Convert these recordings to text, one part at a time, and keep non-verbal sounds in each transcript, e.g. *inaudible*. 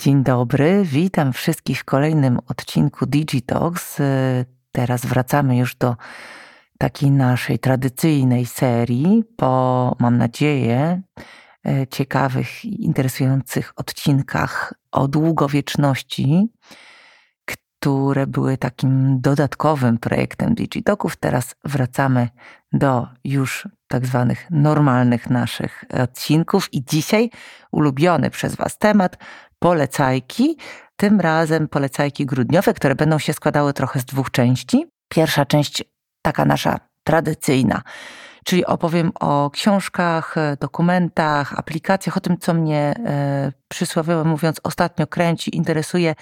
Dzień dobry, witam wszystkich w kolejnym odcinku Digitalks. Teraz wracamy już do takiej naszej tradycyjnej serii po, mam nadzieję, ciekawych i interesujących odcinkach o długowieczności, które były takim dodatkowym projektem Digitoków. Teraz wracamy do już tak zwanych normalnych naszych odcinków i dzisiaj ulubiony przez Was temat polecajki. Tym razem polecajki grudniowe, które będą się składały trochę z dwóch części. Pierwsza część taka nasza tradycyjna, czyli opowiem o książkach, dokumentach, aplikacjach, o tym, co mnie e, przysłowiowo mówiąc ostatnio kręci, interesuje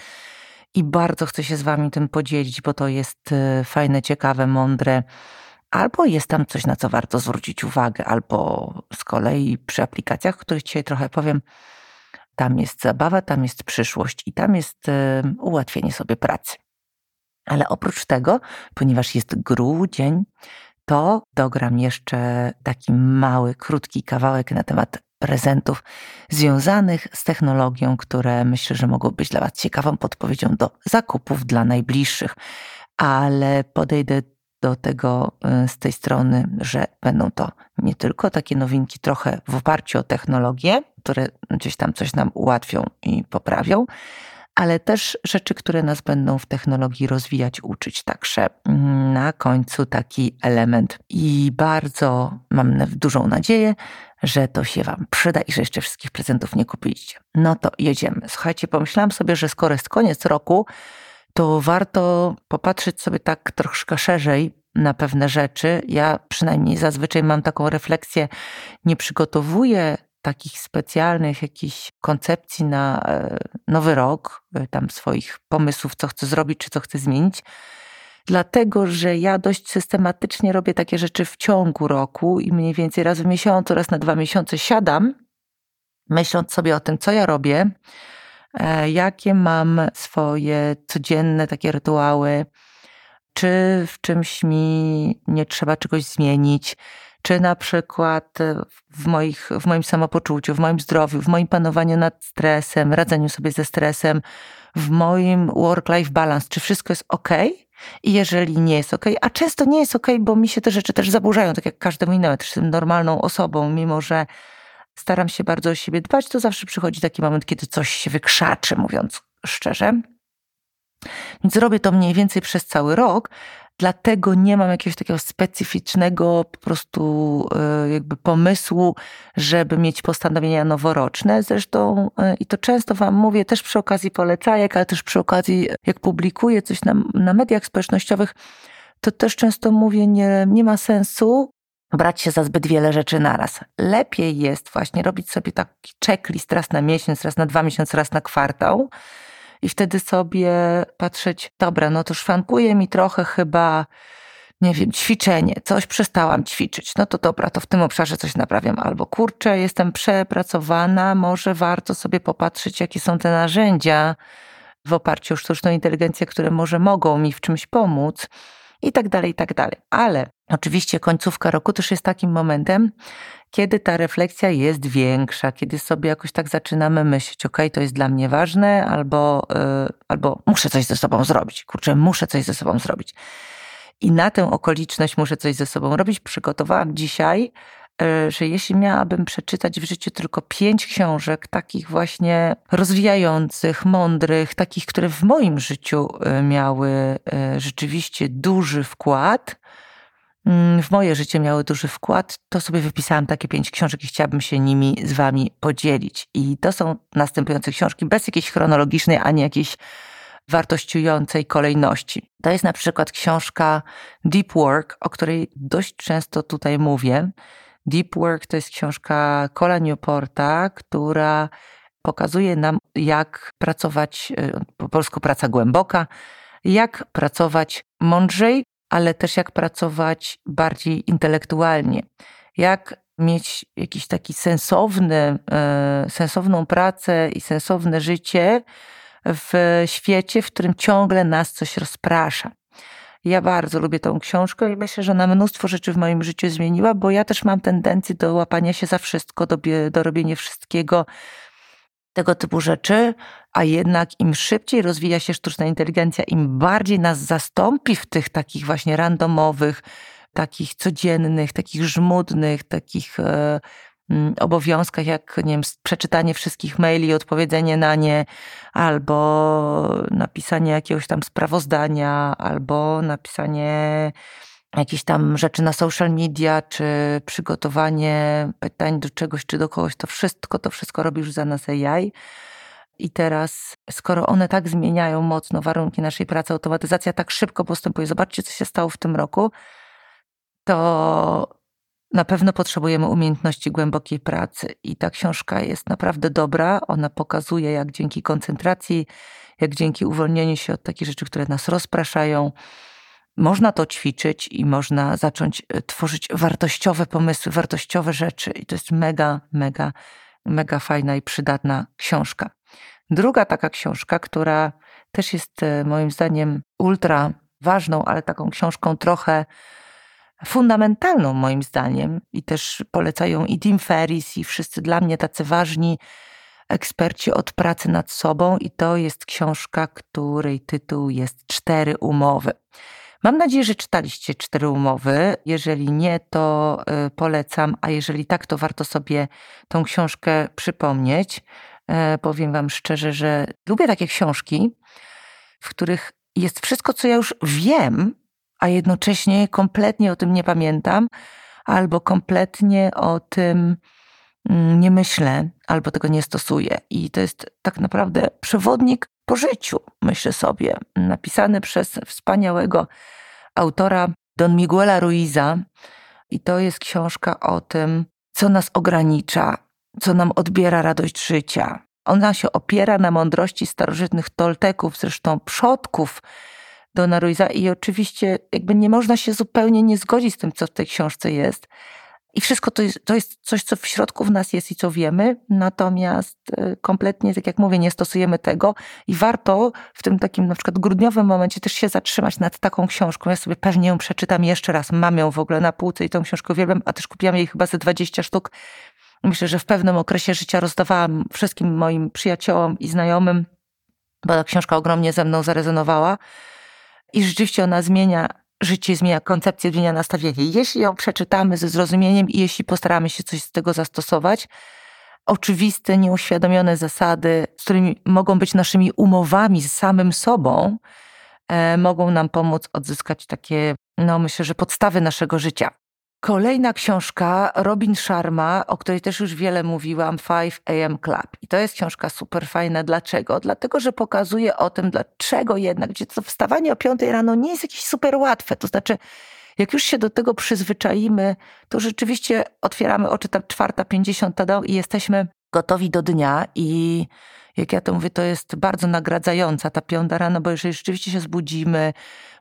i bardzo chcę się z Wami tym podzielić, bo to jest e, fajne, ciekawe, mądre. Albo jest tam coś, na co warto zwrócić uwagę, albo z kolei przy aplikacjach, o których dzisiaj trochę powiem, tam jest zabawa, tam jest przyszłość i tam jest e, ułatwienie sobie pracy. Ale oprócz tego, ponieważ jest grudzień, to dogram jeszcze taki mały, krótki kawałek na temat prezentów związanych z technologią, które myślę, że mogą być dla Was ciekawą podpowiedzią do zakupów dla najbliższych. Ale podejdę do tego y, z tej strony, że będą to nie tylko takie nowinki trochę w oparciu o technologię, które gdzieś tam coś nam ułatwią i poprawią, ale też rzeczy, które nas będą w technologii rozwijać, uczyć. Także mm, na końcu taki element. I bardzo mam dużą nadzieję, że to się Wam przyda i że jeszcze wszystkich prezentów nie kupiliście. No to jedziemy. Słuchajcie, pomyślałam sobie, że skoro jest koniec roku, to warto popatrzeć sobie tak troszkę szerzej na pewne rzeczy. Ja przynajmniej zazwyczaj mam taką refleksję, nie przygotowuję takich specjalnych jakichś koncepcji na e, nowy rok, e, tam swoich pomysłów, co chcę zrobić, czy co chcę zmienić. Dlatego, że ja dość systematycznie robię takie rzeczy w ciągu roku i mniej więcej raz w miesiącu, raz na dwa miesiące siadam, myśląc sobie o tym, co ja robię, e, jakie mam swoje codzienne takie rytuały, czy w czymś mi nie trzeba czegoś zmienić, czy na przykład w, moich, w moim samopoczuciu, w moim zdrowiu, w moim panowaniu nad stresem, radzeniu sobie ze stresem, w moim work-life balance, czy wszystko jest ok? I jeżeli nie jest ok, a często nie jest ok, bo mi się te rzeczy też zaburzają, tak jak każdemu innemu, też jestem normalną osobą, mimo że staram się bardzo o siebie dbać, to zawsze przychodzi taki moment, kiedy coś się wykrzaczy, mówiąc szczerze. Więc robię to mniej więcej przez cały rok, dlatego nie mam jakiegoś takiego specyficznego po prostu e, jakby pomysłu, żeby mieć postanowienia noworoczne. Zresztą e, i to często Wam mówię też przy okazji polecajek, ale też przy okazji jak publikuję coś na, na mediach społecznościowych, to też często mówię, nie, nie ma sensu brać się za zbyt wiele rzeczy naraz. Lepiej jest właśnie robić sobie taki checklist raz na miesiąc, raz na dwa miesiące, raz na kwartał, i wtedy sobie patrzeć, dobra, no to szwankuje mi trochę chyba, nie wiem, ćwiczenie, coś przestałam ćwiczyć. No to dobra, to w tym obszarze coś naprawiam. Albo kurczę, jestem przepracowana, może warto sobie popatrzeć, jakie są te narzędzia w oparciu o sztuczną inteligencję, które może mogą mi w czymś pomóc i tak dalej, i tak dalej. Ale oczywiście końcówka roku też jest takim momentem, kiedy ta refleksja jest większa, kiedy sobie jakoś tak zaczynamy myśleć, ok, to jest dla mnie ważne, albo, yy, albo muszę coś ze sobą zrobić. Kurczę, muszę coś ze sobą zrobić. I na tę okoliczność muszę coś ze sobą robić. Przygotowałam dzisiaj, że jeśli miałabym przeczytać w życiu tylko pięć książek, takich właśnie rozwijających, mądrych, takich, które w moim życiu yy, miały rzeczywiście duży wkład, Mm, w moje życie miały duży wkład, to sobie wypisałam takie pięć książek i chciałabym się nimi z Wami podzielić. I to są następujące książki bez jakiejś chronologicznej ani jakiejś wartościującej kolejności. To jest na przykład książka Deep Work, o której dość często tutaj mówię. Deep Work to jest książka Cola Newporta, która pokazuje nam, jak pracować, y, po polsku praca głęboka, jak pracować mądrzej, ale też jak pracować bardziej intelektualnie. Jak mieć jakiś taki sensowny, e, sensowną pracę i sensowne życie w świecie, w którym ciągle nas coś rozprasza. Ja bardzo lubię tą książkę i myślę, że ona mnóstwo rzeczy w moim życiu zmieniła, bo ja też mam tendencję do łapania się za wszystko, do, do robienia wszystkiego tego typu rzeczy, a jednak im szybciej rozwija się sztuczna inteligencja, im bardziej nas zastąpi w tych takich właśnie randomowych, takich codziennych, takich żmudnych, takich e, obowiązkach, jak nie wiem, przeczytanie wszystkich maili, odpowiedzenie na nie, albo napisanie jakiegoś tam sprawozdania, albo napisanie jakieś tam rzeczy na social media, czy przygotowanie pytań do czegoś, czy do kogoś, to wszystko, to wszystko robi już za nas AI. I teraz, skoro one tak zmieniają mocno warunki naszej pracy, automatyzacja tak szybko postępuje, zobaczcie, co się stało w tym roku, to na pewno potrzebujemy umiejętności głębokiej pracy. I ta książka jest naprawdę dobra. Ona pokazuje, jak dzięki koncentracji, jak dzięki uwolnieniu się od takich rzeczy, które nas rozpraszają, można to ćwiczyć i można zacząć e, tworzyć wartościowe pomysły, wartościowe rzeczy. I to jest mega, mega, mega fajna i przydatna książka. Druga taka książka, która też jest e, moim zdaniem ultra ważną, ale taką książką trochę fundamentalną moim zdaniem i też polecają i Tim Ferris i wszyscy dla mnie tacy ważni eksperci od pracy nad sobą i to jest książka, której tytuł jest Cztery umowy. Mam nadzieję, że czytaliście cztery umowy. Jeżeli nie, to y, polecam, a jeżeli tak, to warto sobie tą książkę przypomnieć. E, powiem Wam szczerze, że lubię takie książki, w których jest wszystko, co ja już wiem, a jednocześnie kompletnie o tym nie pamiętam, albo kompletnie o tym mm, nie myślę, albo tego nie stosuję. I to jest tak naprawdę przewodnik po życiu, myślę sobie, napisany przez wspaniałego autora Don Miguela Ruiza. I to jest książka o tym, co nas ogranicza, co nam odbiera radość życia. Ona się opiera na mądrości starożytnych Tolteków, zresztą przodków Dona Ruiza i oczywiście jakby nie można się zupełnie nie zgodzić z tym, co w tej książce jest. I wszystko to jest, to jest coś, co w środku w nas jest i co wiemy, natomiast e, kompletnie, tak jak mówię, nie stosujemy tego i warto w tym takim na przykład grudniowym momencie też się zatrzymać nad taką książką. Ja sobie pewnie ją przeczytam jeszcze raz. Mam ją w ogóle na półce i tą książkę uwielbiam, a też kupiłam jej chyba ze 20 sztuk. Myślę, że w pewnym okresie życia rozdawałam wszystkim moim przyjaciołom i znajomym, bo ta książka ogromnie ze mną zarezonowała. I rzeczywiście ona zmienia życie, zmienia koncepcję, zmienia nastawienie. Jeśli ją przeczytamy ze zrozumieniem i jeśli postaramy się coś z tego zastosować, oczywiste, nieuświadomione zasady, z którymi mogą być naszymi umowami z samym sobą, e, mogą nam pomóc odzyskać takie, no myślę, że podstawy naszego życia. Kolejna książka Robin Sharma, o której też już wiele mówiłam, 5 AM Club. I to jest książka super fajna. Dlaczego? Dlatego, że pokazuje o tym, dlaczego jednak, gdzie to wstawanie o 5 rano nie jest jakieś super łatwe. To znaczy, jak już się do tego przyzwyczaimy, to rzeczywiście otwieramy oczy ta czwarta, pięćdziesiąta i jesteśmy gotowi do dnia i jak ja to mówię, to jest bardzo nagradzająca ta piąta rano, bo jeżeli rzeczywiście się zbudzimy,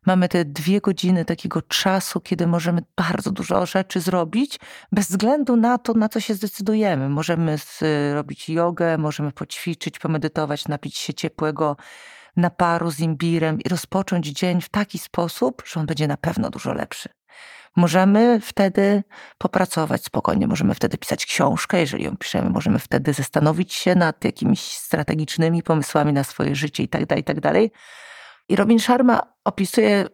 mamy te dwie godziny takiego czasu, kiedy możemy bardzo dużo rzeczy zrobić, bez względu na to, na co się zdecydujemy. Możemy zrobić jogę, możemy poćwiczyć, pomedytować, napić się ciepłego naparu z imbirem i rozpocząć dzień w taki sposób, że on będzie na pewno dużo lepszy. Możemy wtedy popracować spokojnie, możemy wtedy pisać książkę, jeżeli ją piszemy, możemy wtedy zastanowić się nad jakimiś strategicznymi pomysłami na swoje życie i tak dalej, i tak. I Robin Sharma opisuje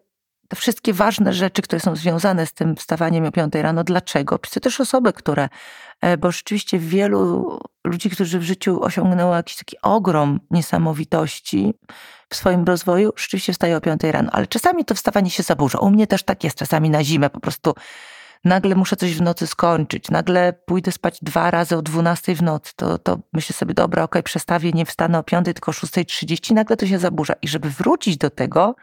te wszystkie ważne rzeczy, które są związane z tym wstawaniem o 5 rano. Dlaczego? Opisuje też osoby, które, e, bo rzeczywiście wielu ludzi, którzy w życiu osiągnęło jakiś taki ogrom niesamowitości w swoim rozwoju, rzeczywiście wstaje o 5 rano, ale czasami to wstawanie się zaburza. U mnie też tak jest, czasami na zimę po prostu nagle muszę coś w nocy skończyć, nagle pójdę spać dwa razy o 12 w nocy, to, to myślę sobie, dobra, okej, okay, przestawię, nie wstanę o 5, tylko o 6.30, nagle to się zaburza. I żeby wrócić do tego,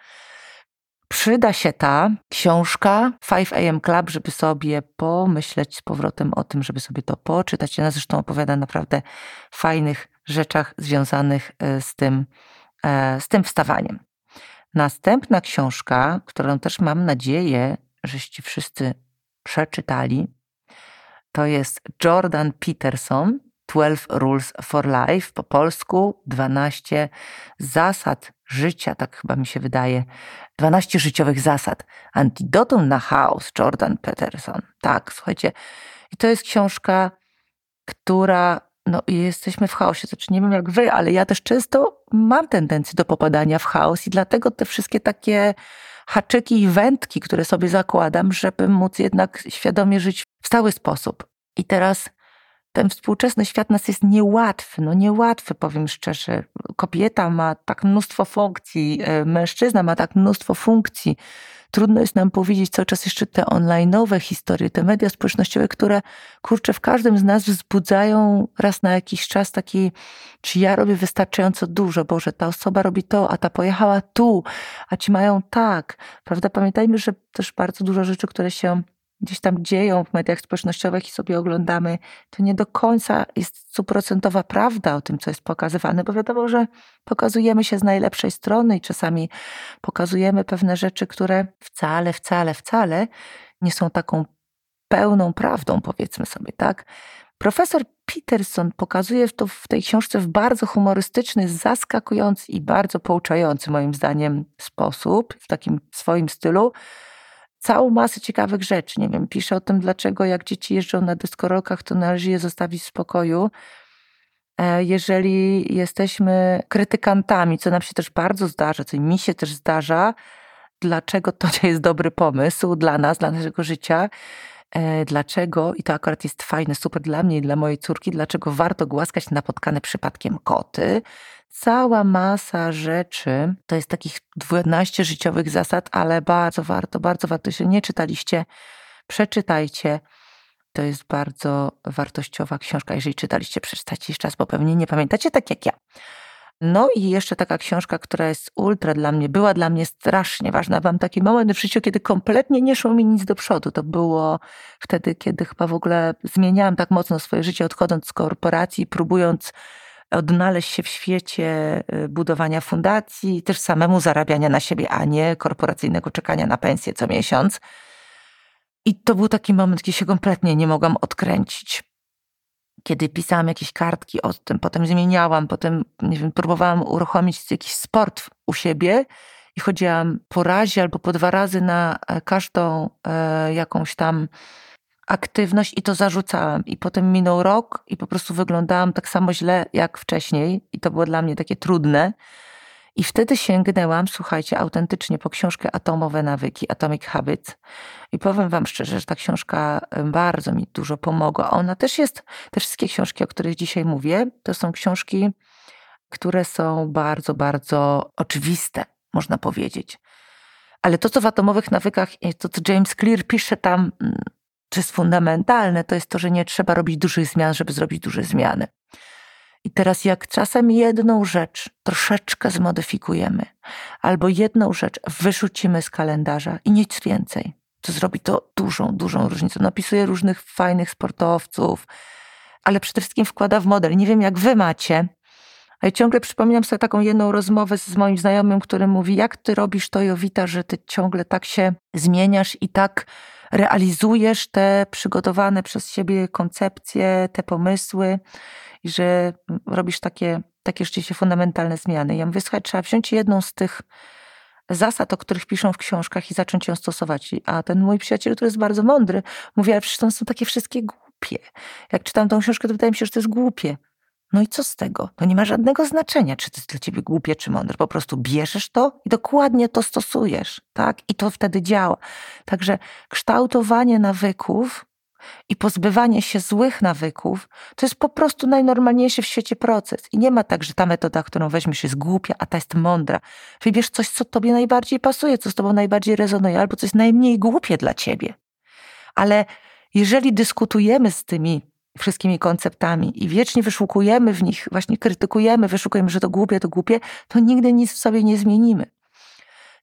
przyda się ta książka 5 AM Club, żeby sobie pomyśleć z powrotem o tym, żeby sobie to poczytać. Ona zresztą opowiada naprawdę fajnych rzeczach związanych e, z tym, e, z tym wstawaniem. Następna książka, którą też mam nadzieję, żeście wszyscy przeczytali, to jest Jordan Peterson, 12 Rules for Life, po polsku 12 zasad życia, tak chyba mi się wydaje, 12 życiowych zasad. Antidotum na chaos, Jordan Peterson. Tak, słuchajcie, i to jest książka, która no jesteśmy w chaosie. Znaczy nie wiem jak wy, ale ja też często mam tendencję do popadania w chaos i dlatego te wszystkie takie haczyki i wędki, które sobie zakładam, żeby móc jednak świadomie żyć w stały sposób. I teraz ten współczesny świat nas jest niełatwy, no niełatwy, powiem szczerze. Kobieta ma tak mnóstwo funkcji, e, mężczyzna ma tak mnóstwo funkcji. Trudno jest nam powiedzieć cały czas jeszcze te online'owe historie, te media społecznościowe, które kurczę w każdym z nas wzbudzają raz na jakiś czas taki, czy ja robię wystarczająco dużo, Boże, ta osoba robi to, a ta pojechała tu, a ci mają tak, prawda? Pamiętajmy, że też bardzo dużo rzeczy, które się gdzieś tam dzieją w mediach społecznościowych i sobie oglądamy, to nie do końca jest stuprocentowa prawda o tym, co jest pokazywane, bo wiadomo, że pokazujemy się z najlepszej strony i czasami pokazujemy pewne rzeczy, które wcale, wcale, wcale nie są taką pełną prawdą, powiedzmy sobie, tak? Profesor Peterson pokazuje to w tej książce w bardzo humorystyczny, zaskakujący i bardzo pouczający moim zdaniem sposób, w takim swoim stylu, całą masę ciekawych rzeczy. Nie wiem, pisze o tym, dlaczego jak dzieci jeżdżą na dyskorolkach, to należy je zostawić w spokoju. E, jeżeli jesteśmy krytykantami, co nam się też bardzo zdarza, co mi się też zdarza, dlaczego to nie jest dobry pomysł dla nas, dla naszego życia, e, dlaczego, i to akurat jest fajne, super dla mnie i dla mojej córki, dlaczego warto głaskać napotkane przypadkiem koty, cała masa rzeczy. To jest takich 12 życiowych zasad, ale bardzo warto, bardzo warto. Jeśli nie czytaliście, przeczytajcie. To jest bardzo wartościowa książka. Jeżeli czytaliście, przeczytajcie jeszcze raz, bo pewnie nie pamiętacie, tak jak ja. No i jeszcze taka książka, która jest ultra dla mnie, była dla mnie strasznie ważna. Mam taki moment w życiu, kiedy kompletnie nie szło mi nic do przodu. To było wtedy, kiedy chyba w ogóle zmieniałam tak mocno swoje życie, odchodząc z korporacji, próbując odnaleźć się w świecie y, budowania fundacji, też samemu zarabiania na siebie, a nie korporacyjnego czekania na pensję co miesiąc. I to był taki moment, kiedy się kompletnie nie mogłam odkręcić. Kiedy pisałam jakieś kartki o tym, potem zmieniałam, potem nie wiem, próbowałam uruchomić jakiś sport u siebie i chodziłam po razie albo po dwa razy na e, każdą e, jakąś tam aktywność i to zarzucałam. I potem minął rok i po prostu wyglądałam tak samo źle jak wcześniej i to było dla mnie takie trudne. I wtedy sięgnęłam, słuchajcie, autentycznie po książkę Atomowe Nawyki, Atomic Habits. I powiem wam szczerze, że ta książka bardzo mi dużo pomogła. Ona też jest, te wszystkie książki, o których dzisiaj mówię, to są książki, które są bardzo, bardzo oczywiste, można powiedzieć. Ale to, co w atomowych nawykach, to co James Clear pisze tam, czy jest fundamentalne, to jest to, że nie trzeba robić dużych zmian, żeby zrobić duże zmiany. I teraz, jak czasem jedną rzecz troszeczkę zmodyfikujemy, albo jedną rzecz wyrzucimy z kalendarza i nic więcej, to zrobi to dużą, dużą różnicę. Napisuje różnych fajnych sportowców, ale przede wszystkim wkłada w model. Nie wiem, jak wy macie, ale ciągle przypominam sobie taką jedną rozmowę z moim znajomym, który mówi: Jak ty robisz to, Jowita, że ty ciągle tak się zmieniasz i tak realizujesz te przygotowane przez siebie koncepcje, te pomysły i że robisz takie, takie rzeczywiście fundamentalne zmiany. Ja mówię, słuchaj, trzeba wziąć jedną z tych zasad, o których piszą w książkach i zacząć ją stosować. A ten mój przyjaciel, który jest bardzo mądry, mówi, ale przecież to są takie wszystkie głupie. Jak czytam tą książkę, to wydaje mi się, że to jest głupie. No i co z tego? To nie ma żadnego znaczenia, czy to jest dla ciebie głupie, czy mądre. Po prostu bierzesz to i dokładnie to stosujesz, tak? I to wtedy działa. Także kształtowanie nawyków i pozbywanie się złych nawyków to jest po prostu najnormalniejszy w świecie proces. I nie ma tak, że ta metoda, którą weźmiesz, jest głupia, a ta jest mądra. Wybierz coś, co tobie najbardziej pasuje, co z tobą najbardziej rezonuje, albo coś najmniej głupie dla ciebie. Ale jeżeli dyskutujemy z tymi wszystkimi konceptami i wiecznie wyszukujemy w nich, właśnie krytykujemy, wyszukujemy, że to głupie, to głupie, to nigdy nic w sobie nie zmienimy.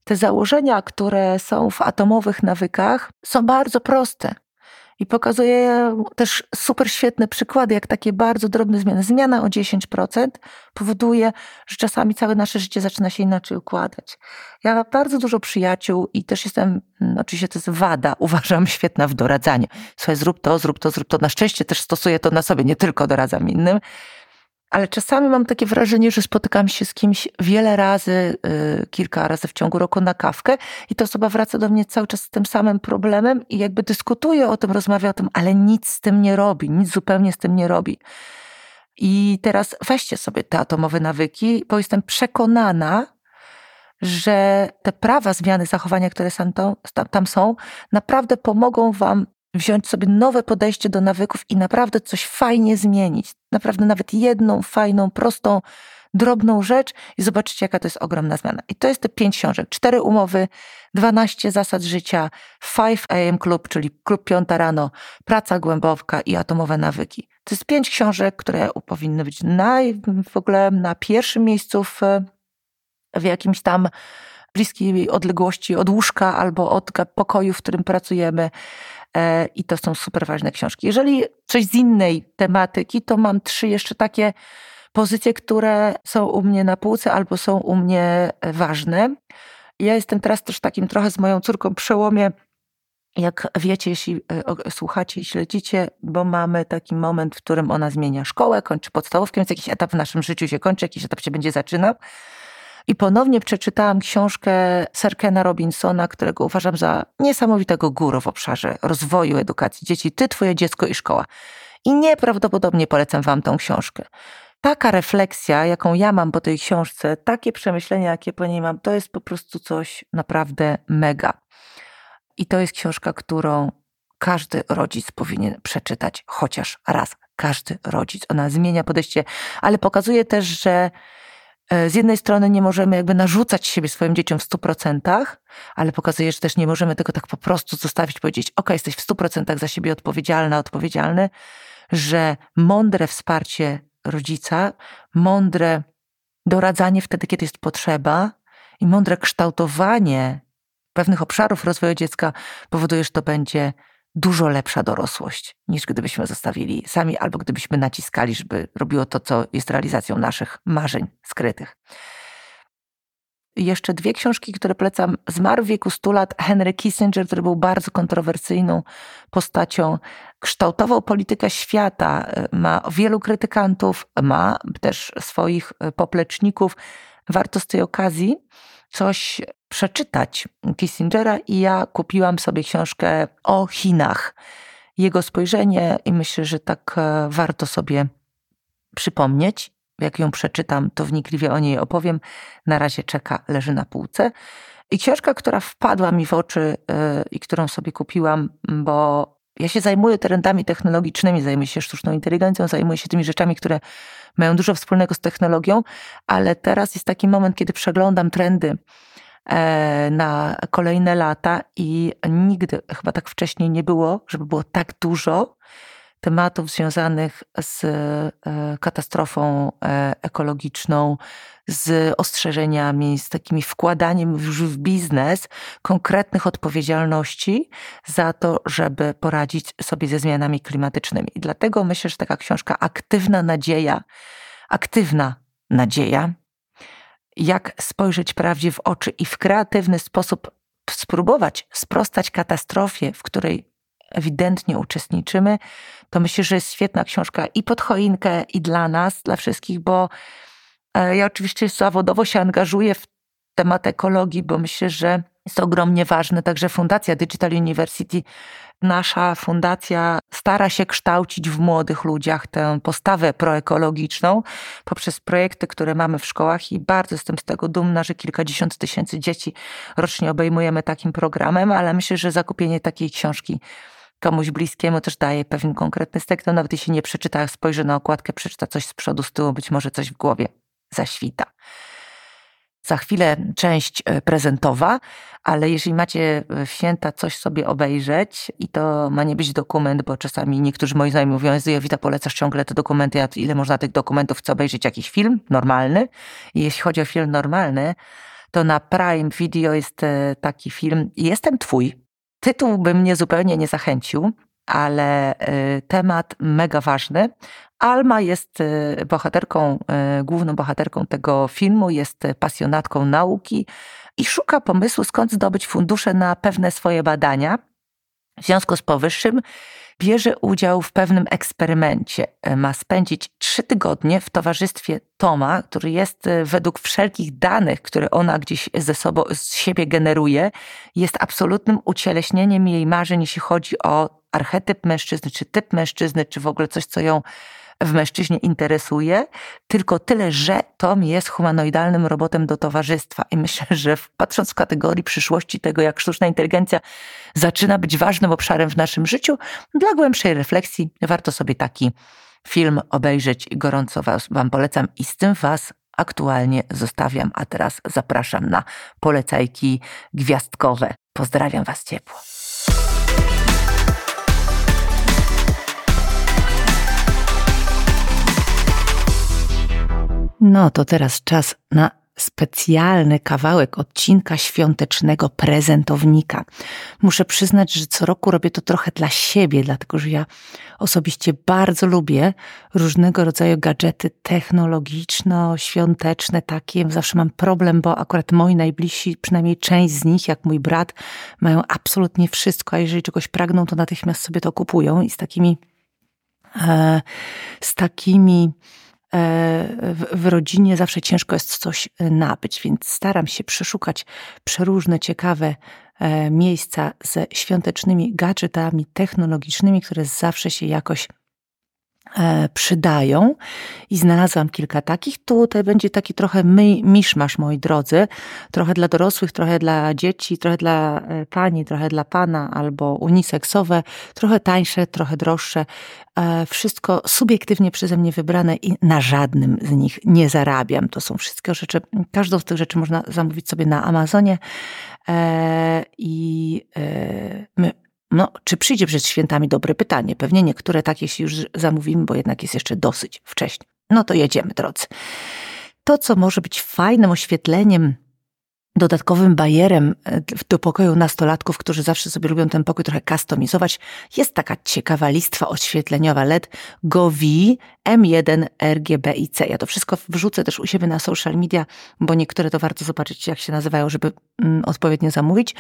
Te założenia, które są w atomowych nawykach, są bardzo proste. I pokazuje też super świetne przykłady, jak takie bardzo drobne zmiany. Zmiana o 10% powoduje, że czasami całe nasze życie zaczyna się inaczej układać. Ja mam bardzo dużo przyjaciół i też jestem, mm, oczywiście to jest wada, *laughs* uważam, świetna w doradzaniu. Słuchaj, zrób to, zrób to, zrób to. Na szczęście też stosuję to na sobie, nie tylko doradzam innym. Ale czasami mam takie wrażenie, że spotykam się z kimś wiele razy, yy, kilka razy w ciągu roku na kawkę i ta osoba wraca do mnie cały czas z tym samym problemem i jakby dyskutuje o tym, rozmawia o tym, ale nic z tym nie robi, nic zupełnie z tym nie robi. I teraz weźcie sobie te atomowe nawyki, bo jestem przekonana, że te prawa zmiany zachowania, które tam są, naprawdę pomogą Wam wziąć sobie nowe podejście do nawyków i naprawdę coś fajnie zmienić. Naprawdę nawet jedną fajną, prostą, drobną rzecz i zobaczycie, jaka to jest ogromna zmiana. I to jest te pięć książek. Cztery umowy, 12 zasad życia, 5 AM Club, czyli klub piąta rano, praca głęboka i atomowe nawyki. To jest pięć książek, które powinny być naj, w ogóle na pierwszym miejscu w, w jakimś tam bliskiej odległości od łóżka albo od pokoju, w którym pracujemy. E, I to są super ważne książki. Jeżeli coś z innej tematyki, to mam trzy jeszcze takie pozycje, które są u mnie na półce albo są u mnie ważne. Ja jestem teraz też takim trochę z moją córką przełomie jak wiecie, jeśli e, słuchacie i śledzicie, bo mamy taki moment, w którym ona zmienia szkołę, kończy podstawówkę, więc jakiś etap w naszym życiu się kończy, jakiś etap się będzie zaczynał. I ponownie przeczytałam książkę Serkena Robinsona, którego uważam za niesamowitego guru w obszarze rozwoju edukacji dzieci. Ty, twoje dziecko i szkoła. I nieprawdopodobnie polecam wam tą książkę. Taka refleksja, jaką ja mam po tej książce, takie przemyślenia, jakie po niej mam, to jest po prostu coś naprawdę mega. I to jest książka, którą każdy rodzic powinien przeczytać chociaż raz. Każdy rodzic. Ona zmienia podejście, ale pokazuje też, że z jednej strony nie możemy jakby narzucać siebie swoim dzieciom w stu procentach, ale pokazuje, że też nie możemy tego tak po prostu zostawić, powiedzieć, ok, jesteś w stu procentach za siebie odpowiedzialna, odpowiedzialny, że mądre wsparcie rodzica, mądre doradzanie wtedy, kiedy jest potrzeba i mądre kształtowanie pewnych obszarów rozwoju dziecka powoduje, że to będzie dużo lepsza dorosłość, niż gdybyśmy zostawili sami, albo gdybyśmy naciskali, żeby robiło to, co jest realizacją naszych marzeń skrytych. Jeszcze dwie książki, które polecam. Zmarł w wieku 100 lat Henry Kissinger, który był bardzo kontrowersyjną postacią. Kształtował politykę świata, ma wielu krytykantów, ma też swoich popleczników. Warto z tej okazji coś przeczytać Kissingera i ja kupiłam sobie książkę o Chinach. Jego spojrzenie i myślę, że tak e, warto sobie przypomnieć. Jak ją przeczytam, to wnikliwie o niej opowiem. Na razie czeka, leży na półce. I książka, która wpadła mi w oczy yy, i którą sobie kupiłam, bo ja się zajmuję trendami technologicznymi, zajmuję się sztuczną inteligencją, zajmuję się tymi rzeczami, które mają dużo wspólnego z technologią, ale teraz jest taki moment, kiedy przeglądam trendy e, na kolejne lata i nigdy chyba tak wcześniej nie było, żeby było tak dużo tematów związanych z e, katastrofą e, ekologiczną, z ostrzeżeniami, z takimi wkładaniem już w biznes konkretnych odpowiedzialności za to, żeby poradzić sobie ze zmianami klimatycznymi. I dlatego myślę, że taka książka Aktywna Nadzieja, Aktywna Nadzieja, jak spojrzeć prawdzie w oczy i w kreatywny sposób spróbować sprostać katastrofie, w której ewidentnie uczestniczymy, to myślę, że jest świetna książka i pod choinkę, i dla nas, dla wszystkich, bo e, ja oczywiście zawodowo się angażuję w temat ekologii, bo myślę, że jest ogromnie ważne. Także Fundacja Digital University, nasza fundacja stara się kształcić w młodych ludziach tę postawę proekologiczną poprzez projekty, które mamy w szkołach i bardzo jestem z tego dumna, że kilkadziesiąt tysięcy dzieci rocznie obejmujemy takim programem, ale myślę, że zakupienie takiej książki komuś bliskiemu też daje pewien konkretny stek, to nawet jeśli nie przeczyta, spojrzy na okładkę, przeczyta coś z przodu, z tyłu, być może coś w głowie zaświta. Za chwilę część e, prezentowa, ale jeżeli macie w święta coś sobie obejrzeć i to ma nie być dokument, bo czasami niektórzy moi znajomi mówią, Jowita polecasz ciągle te dokumenty, a ile można tych dokumentów chce obejrzeć, jakiś film normalny. I jeśli chodzi o film normalny, to na Prime Video jest e, taki film Jestem Twój, Tytuł by mnie zupełnie nie zachęcił, ale y, temat mega ważny. Alma jest y, bohaterką, y, główną bohaterką tego filmu, jest pasjonatką nauki i szuka pomysłu, skąd zdobyć fundusze na pewne swoje badania. W związku z powyższym bierze udział w pewnym eksperymencie. Ma spędzić trzy tygodnie w towarzystwie Toma, który jest e, według wszelkich danych, które ona gdzieś ze sobą, z siebie generuje, jest absolutnym ucieleśnieniem jej marzeń, jeśli chodzi o archetyp mężczyzny, czy typ mężczyzny, czy w ogóle coś, co ją w mężczyźnie interesuje, tylko tyle, że Tom jest humanoidalnym robotem do towarzystwa. I myślę, że patrząc w kategorii przyszłości tego, jak sztuczna inteligencja zaczyna być ważnym obszarem w naszym życiu, dla głębszej refleksji warto sobie taki film obejrzeć i gorąco was, Wam polecam i z tym Was aktualnie zostawiam, a teraz zapraszam na polecajki gwiazdkowe. Pozdrawiam Was ciepło. No to teraz czas na specjalny kawałek odcinka świątecznego prezentownika. Muszę przyznać, że co roku robię to trochę dla siebie, dlatego że ja osobiście bardzo lubię różnego rodzaju gadżety technologiczno-świąteczne, takie. Zawsze mam problem, bo akurat moi najbliżsi, przynajmniej część z nich, jak mój brat, mają absolutnie wszystko, a jeżeli czegoś pragną, to natychmiast sobie to kupują i z takimi, e, z takimi w, rodzinie zawsze ciężko jest coś e, nabyć, więc staram się przeszukać przeróżne, ciekawe e, miejsca ze świątecznymi gadżetami technologicznymi, które zawsze się jakoś E, przydają i znalazłam kilka takich. Tutaj będzie taki trochę my, miszmasz, moi drodzy. Trochę dla dorosłych, trochę dla dzieci, trochę dla e, pani, trochę dla pana albo uniseksowe, trochę tańsze, trochę droższe. E, wszystko subiektywnie przeze mnie wybrane i na żadnym z nich nie zarabiam. To są wszystkie rzeczy, każdą z tych rzeczy można zamówić sobie na Amazonie i my no, czy przyjdzie przed świętami? Dobre pytanie. Pewnie niektóre takie się już zamówimy, bo jednak jest jeszcze dosyć wcześnie. No to jedziemy, drodzy. To, co może być fajnym oświetleniem dodatkowym bajerem e, do pokoju nastolatków, którzy zawsze sobie lubią ten pokój trochę kustomizować, jest taka ciekawa listwa oświetleniowa LED GOVI M1 RGB i C. Ja to wszystko wrzucę też u siebie na social media, bo niektóre to warto zobaczyć, jak się nazywają, żeby mm, odpowiednio zamówić.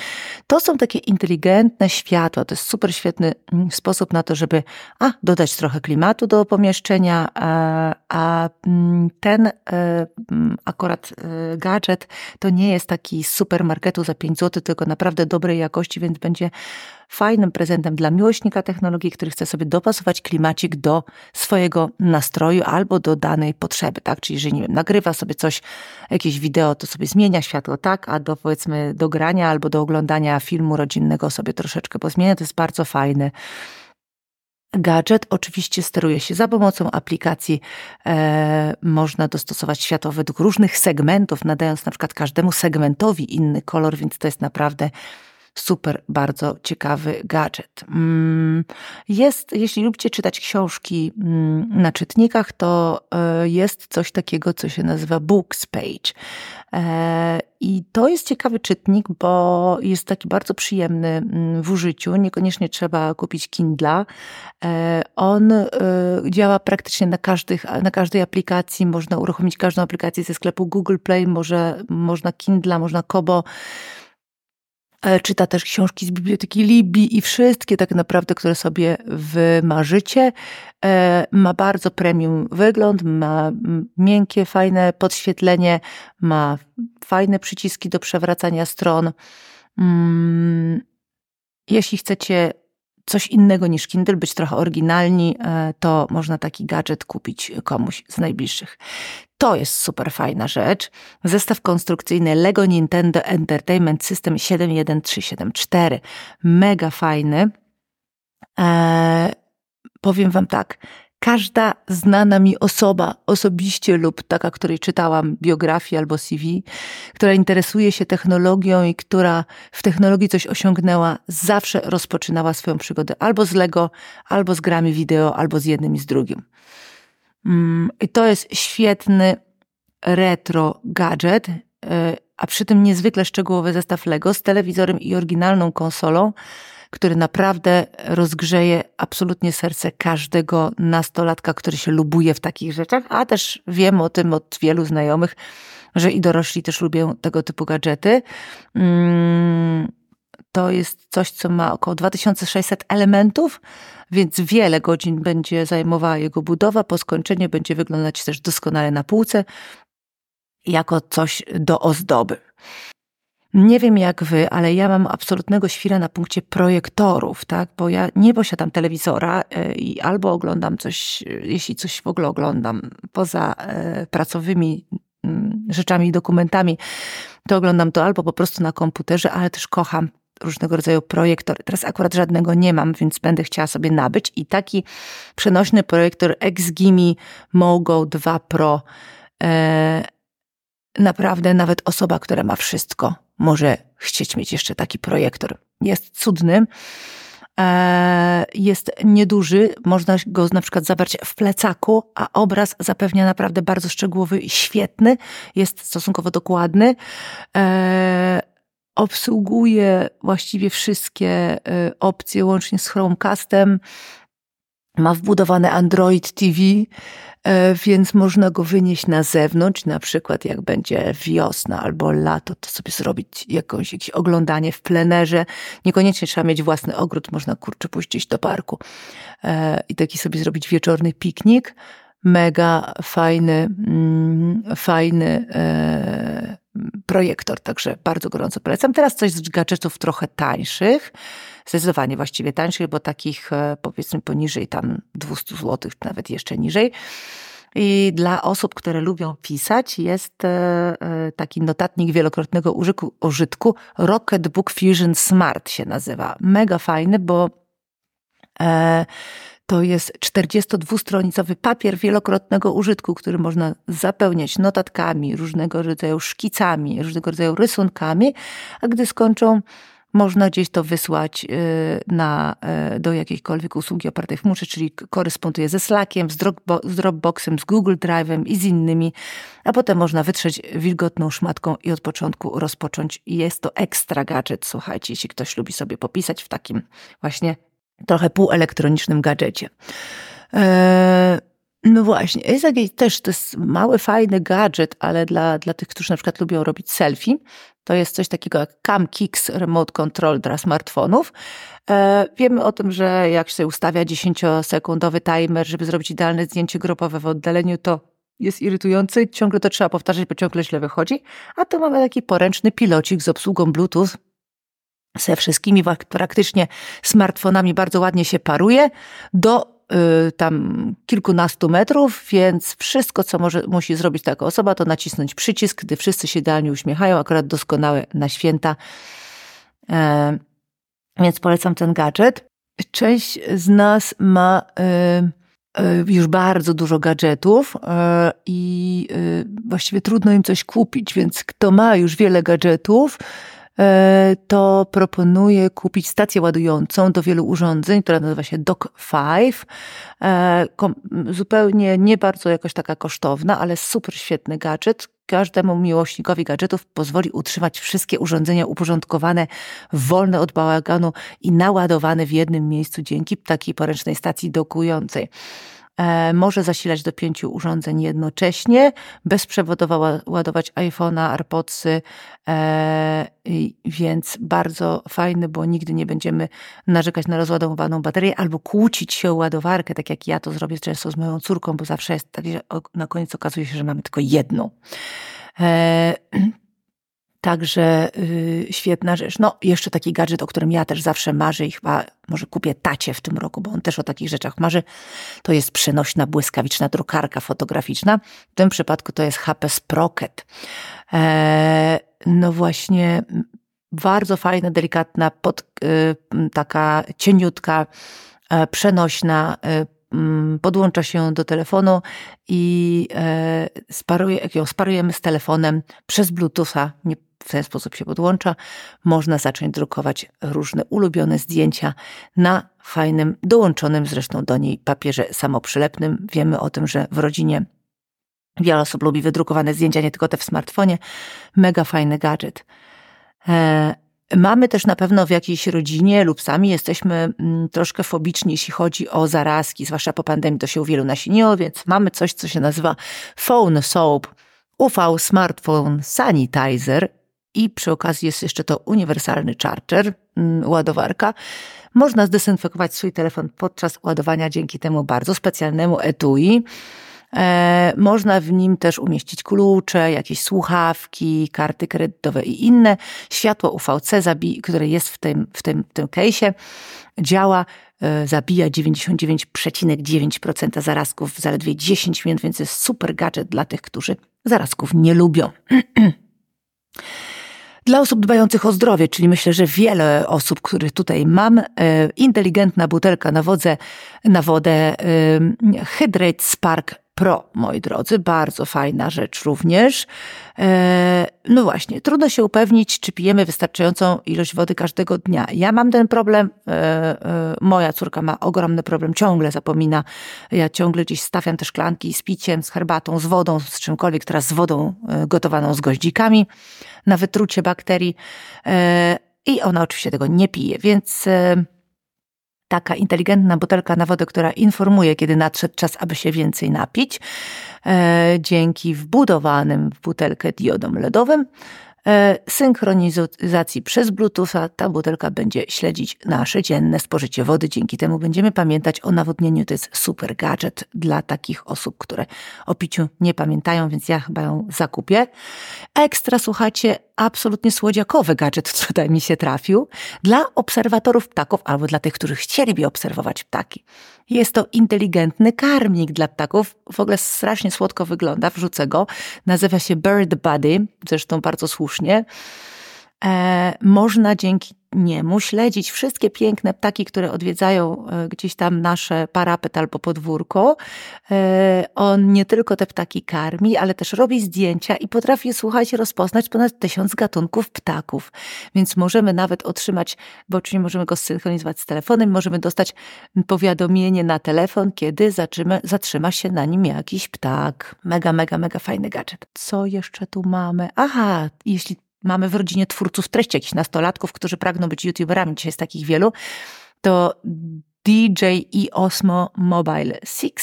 To są takie inteligentne światła. To jest super świetny mm, sposób na to, żeby a, dodać trochę klimatu do pomieszczenia, a, a mm, ten e, akurat e, gadżet to nie jest taki marki z supermarketu za 5 zł, tylko naprawdę dobrej jakości, więc będzie fajnym prezentem dla miłośnika technologii, który chce sobie dopasować klimacik do swojego nastroju albo do danej potrzeby, tak? Czyli jeżeli, nie wiem, nagrywa sobie coś, jakieś wideo, to sobie zmienia światło, tak? A do, powiedzmy, do grania albo do oglądania filmu rodzinnego sobie troszeczkę pozmienia, to jest bardzo fajny Gadżet oczywiście steruje się za pomocą aplikacji. E, można dostosować światło według różnych segmentów, nadając na przykład każdemu segmentowi inny kolor, więc to jest naprawdę super, bardzo ciekawy gadżet. Mm, jest, jeśli lubicie czytać książki mm, na czytnikach, to e, jest coś takiego, co się nazywa Books Page. E, I to jest ciekawy czytnik, bo jest taki bardzo przyjemny mm, w użyciu. Niekoniecznie trzeba kupić Kindla. E, on działa praktycznie na, każdych, na każdej aplikacji. Można uruchomić każdą aplikację ze sklepu Google Play, może, można Kindla, można Kobo. E, czyta też książki z biblioteki Libii i wszystkie tak naprawdę, które sobie wymarzycie. E, ma bardzo premium wygląd, ma miękkie, fajne podświetlenie, ma fajne przyciski do przewracania stron. Mm, jeśli chcecie coś innego niż Kindle, być trochę oryginalni, e, to można taki gadżet kupić komuś z najbliższych. To jest super fajna rzecz. Zestaw konstrukcyjny Lego Nintendo Entertainment System 71374. Mega fajny. Eee, powiem Wam tak. Każda znana mi osoba osobiście lub taka, której czytałam biografię albo CV, która interesuje się technologią i która w technologii coś osiągnęła, zawsze rozpoczynała swoją przygodę albo z Lego, albo z grami wideo, albo z jednym i z drugim. Mm, I to jest świetny retro gadżet, e, a przy tym niezwykle szczegółowy zestaw Lego z telewizorem i oryginalną konsolą, który naprawdę rozgrzeje absolutnie serce każdego nastolatka, który się lubuje w takich rzeczach, a też wiem o tym od wielu znajomych, że i dorośli też lubią tego typu gadżety. Mm, to jest coś, co ma około 2600 elementów, więc wiele godzin będzie zajmowała jego budowa. Po skończeniu będzie wyglądać też doskonale na półce, jako coś do ozdoby. Nie wiem jak wy, ale ja mam absolutnego świra na punkcie projektorów, tak? Bo ja nie posiadam telewizora e, i albo oglądam coś, e, jeśli coś w ogóle oglądam poza e, pracowymi mm, rzeczami i dokumentami, to oglądam to albo po prostu na komputerze, ale też kocham różnego rodzaju projektor. Teraz akurat żadnego nie mam, więc będę chciała sobie nabyć. I taki przenośny projektor XGIMI Mogo 2 Pro. Naprawdę nawet osoba, która ma wszystko, może chcieć mieć jeszcze taki projektor. Jest cudny. E, jest nieduży, można go na przykład zabrać w plecaku, a obraz zapewnia naprawdę bardzo szczegółowy świetny. Jest stosunkowo dokładny. E, obsługuje właściwie wszystkie y, opcje, łącznie z Chromecastem. Ma wbudowane Android TV, y, więc można go wynieść na zewnątrz, na przykład jak będzie wiosna albo lato, to sobie zrobić jakąś, jakieś oglądanie w plenerze. Niekoniecznie trzeba mieć własny ogród, można kurczę pójść do parku y, i taki sobie zrobić wieczorny piknik. Mega fajny, mm, fajny projektor, także bardzo gorąco polecam. Teraz coś z gadżetów trochę tańszych, zdecydowanie właściwie tańszych, bo takich e, powiedzmy poniżej tam 200 zł, nawet jeszcze niżej. I dla osób, które lubią pisać, jest e, e, taki notatnik wielokrotnego użytku, użytku Rocketbook Fusion Smart się nazywa. Mega fajny, bo to jest 42-stronicowy papier wielokrotnego użytku, który można zapełniać notatkami, różnego rodzaju szkicami, różnego rodzaju rysunkami, a gdy skończą, można gdzieś to wysłać y, na, y, do jakiejkolwiek usługi opartej w chmurze, czyli koresponduje ze Slackiem, z Dropboxem, z Google Drive'em i z innymi, a potem można wytrzeć wilgotną szmatką i od początku rozpocząć. Jest to ekstra gadżet, słuchajcie, jeśli ktoś lubi sobie popisać w takim właśnie trochę półelektronicznym gadżecie. Eee, no właśnie, jakiś też, to jest mały, fajny gadżet, ale dla, dla tych, którzy na przykład lubią robić selfie, to jest coś takiego jak Cam Kicks Remote Control dla smartfonów. Eee, wiemy o tym, że jak się ustawia 10-sekundowy timer, żeby zrobić idealne zdjęcie grupowe w oddaleniu, to jest irytujący, ciągle to trzeba powtarzać, bo ciągle źle wychodzi. A tu mamy taki poręczny pilocik z obsługą Bluetooth, ze wszystkimi praktycznie smartfonami bardzo ładnie się paruje do tam kilkunastu metrów, więc wszystko, co może, musi zrobić taka osoba, to nacisnąć przycisk, gdy wszyscy się idealnie uśmiechają, akurat doskonałe na święta. E, więc polecam ten gadżet. Część z nas ma y, y, już bardzo dużo gadżetów i właściwie trudno im coś kupić, więc kto ma już wiele gadżetów, to proponuję kupić stację ładującą do wielu urządzeń, która nazywa się Dock5. E, zupełnie nie bardzo jakoś taka kosztowna, ale super świetny gadżet. Każdemu miłośnikowi gadżetów pozwoli utrzymać wszystkie urządzenia uporządkowane, wolne od bałaganu i naładowane w jednym miejscu dzięki takiej poręcznej stacji dokującej. E, może zasilać do pięciu urządzeń jednocześnie, bezprzewodowo ładować iPhone'a, AirPodsy, e, więc bardzo fajny, bo nigdy nie będziemy narzekać na rozładowaną baterię albo kłócić się o ładowarkę, tak jak ja to zrobię często z moją córką, bo zawsze jest tak, że na koniec okazuje się, że mamy tylko jedną. *clears throat* Także yy, świetna rzecz. No, jeszcze taki gadżet, o którym ja też zawsze marzę i chyba może kupię tacie w tym roku, bo on też o takich rzeczach marzy. To jest przenośna, błyskawiczna drukarka fotograficzna. W tym przypadku to jest HP Sprocket. Eee, no właśnie, bardzo fajna, delikatna, pod, yy, taka cieniutka, yy, przenośna, y, podłącza się do telefonu i e, sparuje, ją sparujemy z telefonem przez Bluetootha, nie w ten sposób się podłącza, można zacząć drukować różne ulubione zdjęcia na fajnym, dołączonym zresztą do niej papierze samoprzylepnym. Wiemy o tym, że w rodzinie wiele osób lubi wydrukowane zdjęcia, nie tylko te w smartfonie. Mega fajny gadżet. E, mamy też na pewno w jakiejś rodzinie lub sami jesteśmy mm, troszkę fobiczni, jeśli chodzi o zarazki, zwłaszcza po pandemii to się u wielu nasiliło, więc mamy coś, co się nazywa Phone Soap UV Smartphone Sanitizer i przy okazji jest jeszcze to uniwersalny charger, mm, ładowarka. Można zdezynfekować swój telefon podczas ładowania dzięki temu bardzo specjalnemu etui. E, można w nim też umieścić klucze, jakieś słuchawki, karty kredytowe i inne. Światło UVC, które jest w tym, w tym, w tym case'ie, działa e, zabija 99,9% zarazków w zaledwie 10 minut, więc jest super gadżet dla tych, którzy zarazków nie lubią. *clears throat* Dla osób dbających o zdrowie, czyli myślę, że wiele osób, których tutaj mam, e, inteligentna butelka na, wodze, na wodę Hydrate Spark Pro, moi drodzy, bardzo fajna rzecz również. E, no właśnie, trudno się upewnić, czy pijemy wystarczającą ilość wody każdego dnia. Ja mam ten problem, e, e, moja córka ma ogromny problem, ciągle zapomina. Ja ciągle gdzieś stawiam te szklanki z piciem, z herbatą, z wodą, z czymkolwiek, teraz z wodą gotowaną z goździkami na wytrucie bakterii. I ona oczywiście tego nie pije, więc taka inteligentna butelka na wodę, która informuje, kiedy nadszedł czas, aby się więcej napić, e, dzięki wbudowanym w butelkę diodom LEDowym. E, synchronizacji przez Bluetootha ta butelka będzie śledzić nasze dzienne spożycie wody. Dzięki temu będziemy pamiętać o nawodnieniu. To jest super gadżet dla takich osób, które o piciu nie pamiętają, więc ja chyba ją zakupię. Ekstra, słuchajcie, absolutnie słodziakowy gadżet tutaj mi się trafił dla obserwatorów ptaków albo dla tych, którzy chcieliby obserwować ptaki. Jest to inteligentny karmnik dla ptaków. W ogóle strasznie słodko wygląda, wrzucę go. Nazywa się Bird Buddy, zresztą bardzo słusznie. E, można dzięki niemu śledzić wszystkie piękne ptaki, które odwiedzają e, gdzieś tam nasze parapet albo podwórko. E, on nie tylko te ptaki karmi, ale też robi zdjęcia i potrafi, słuchajcie, rozpoznać ponad tysiąc gatunków ptaków. Więc możemy nawet otrzymać, bo oczywiście możemy go synchronizować z telefonem, możemy dostać powiadomienie na telefon, kiedy zatrzyma, zatrzyma się na nim jakiś ptak. Mega, mega, mega fajny gadżet. Co jeszcze tu mamy? Aha, jeśli mamy w rodzinie twórców treści, jakichś nastolatków, którzy pragną być youtuberami, dzisiaj jest takich wielu, to DJI Osmo Mobile 6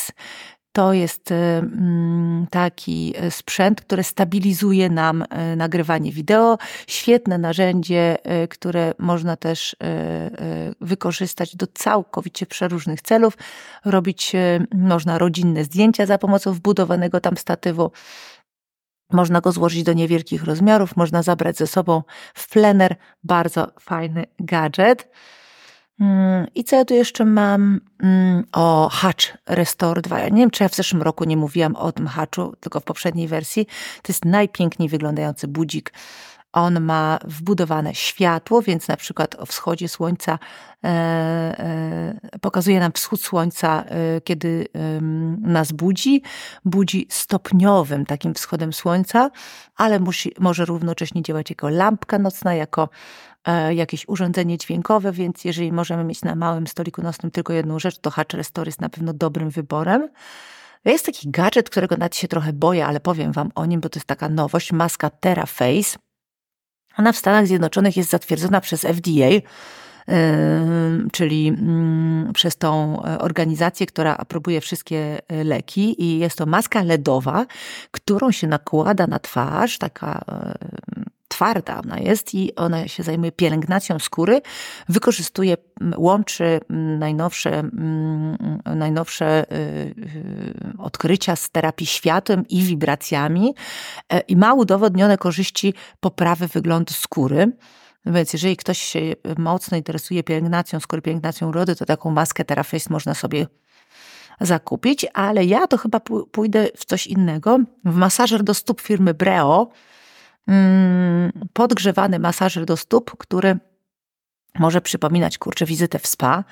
to jest y, mm, taki sprzęt, który stabilizuje nam y, nagrywanie wideo. Świetne narzędzie, y, które można też wykorzystać do całkowicie przeróżnych celów. Robić można rodzinne zdjęcia za pomocą wbudowanego tam statywu. Można go złożyć do niewielkich rozmiarów, można zabrać ze sobą w plener. Bardzo fajny gadżet. Mm, I co ja tu jeszcze mam? Mm, o, Hatch Restore 2. Ja nie wiem, czy ja w zeszłym roku nie mówiłam o tym Hatchu, tylko w poprzedniej wersji. To jest najpiękniej wyglądający budzik on ma wbudowane światło, więc na przykład o wschodzie słońca e, e, pokazuje nam wschód słońca, e, kiedy nas budzi. Budzi stopniowym takim wschodem słońca, ale musi, może równocześnie działać jako lampka nocna, jako jakieś urządzenie dźwiękowe, więc jeżeli możemy mieć na małym stoliku nocnym tylko jedną rzecz, to Hatch Restore jest na pewno dobrym wyborem. Jest taki gadżet, którego nawet się trochę boję, ale powiem Wam o nim, bo to jest taka nowość, maska TerraFace. Ona w Stanach Zjednoczonych jest zatwierdzona przez FDA, czyli mm, przez tą e, organizację, która aprobuje wszystkie e, leki i jest to maska LEDowa, którą się nakłada na twarz, taka twarda ona jest i ona się zajmuje pielęgnacją skóry, wykorzystuje, łączy najnowsze, najnowsze y, y, odkrycia z terapii światłem i wibracjami e, i ma udowodnione korzyści poprawy wyglądu skóry. Więc jeżeli ktoś się mocno interesuje pielęgnacją skóry, pielęgnacją urody, to taką maskę Teraface można sobie zakupić, ale ja to chyba pójdę w coś innego. W masażer do stóp firmy Breo podgrzewany masażer do stóp, który może przypominać, kurczę, wizytę w spa.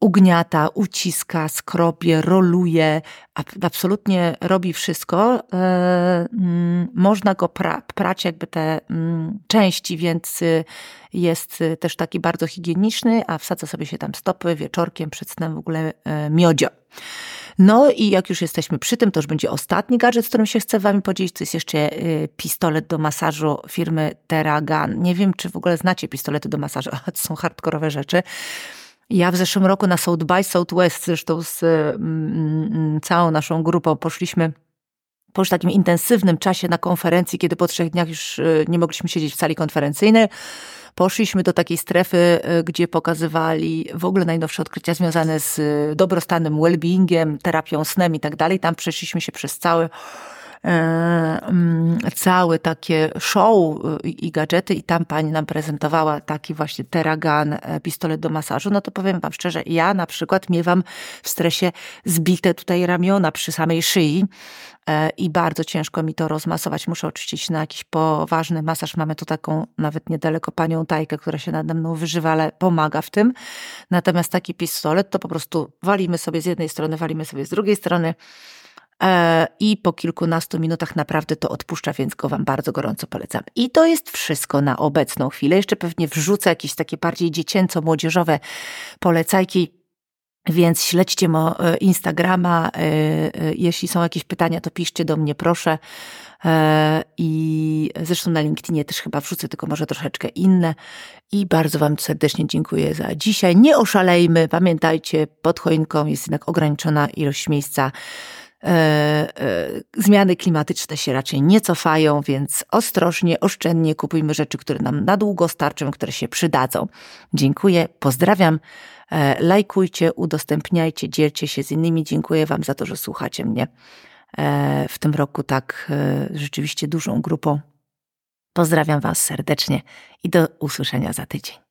Ugniata, uciska, skrobie, roluje, absolutnie robi wszystko. E, mm, można go pra, prać jakby te mm, części, więc y, jest y, też taki bardzo higieniczny, a wsadza sobie się tam stopy wieczorkiem przed snem w ogóle e, miodzio. No i jak już jesteśmy przy tym, to już będzie ostatni gadżet, z którym się chcę wami podzielić. To jest jeszcze y, pistolet do masażu firmy TerraGun. Nie wiem, czy w ogóle znacie pistolety do masażu, *laughs* ale to są hardkorowe rzeczy. Ja w zeszłym roku na South by Southwest, zresztą z mm, mm, całą naszą grupą poszliśmy po już takim intensywnym czasie na konferencji, kiedy po trzech dniach już nie mogliśmy siedzieć w sali konferencyjnej, poszliśmy do takiej strefy, gdzie pokazywali w ogóle najnowsze odkrycia związane z dobrostanem, well-beingiem, terapią snem i tak dalej. Tam przeszliśmy się przez cały E, mm, całe takie show y, i gadżety i tam pani nam prezentowała taki właśnie Teragan, e, pistolet do masażu, no to powiem wam szczerze, ja na przykład miewam w stresie zbite tutaj ramiona przy samej szyi e, i bardzo ciężko mi to rozmasować. Muszę oczywiście na jakiś poważny masaż. Mamy tu taką nawet niedaleko panią Tajkę, która się nade mną wyżywa, ale pomaga w tym. Natomiast taki pistolet to po prostu walimy sobie z jednej strony, walimy sobie z drugiej strony i po kilkunastu minutach naprawdę to odpuszcza, więc go Wam bardzo gorąco polecam. I to jest wszystko na obecną chwilę. Jeszcze pewnie wrzucę jakieś takie bardziej dziecięco-młodzieżowe polecajki. Więc śledźcie mo e, Instagrama. E, jeśli są jakieś pytania, to piszcie do mnie, proszę. I zresztą na LinkedInie też chyba wrzucę, tylko może troszeczkę inne. I bardzo Wam serdecznie dziękuję za dzisiaj. Nie oszalejmy. Pamiętajcie, pod choinką jest jednak ograniczona ilość miejsca. E, e, zmiany klimatyczne się raczej nie cofają, więc ostrożnie, oszczędnie kupujmy rzeczy, które nam na długo starczą, które się przydadzą. Dziękuję, pozdrawiam. E, lajkujcie, udostępniajcie, dzielcie się z innymi. Dziękuję Wam za to, że słuchacie mnie w tym roku tak rzeczywiście dużą grupą. Pozdrawiam Was serdecznie i do usłyszenia za tydzień.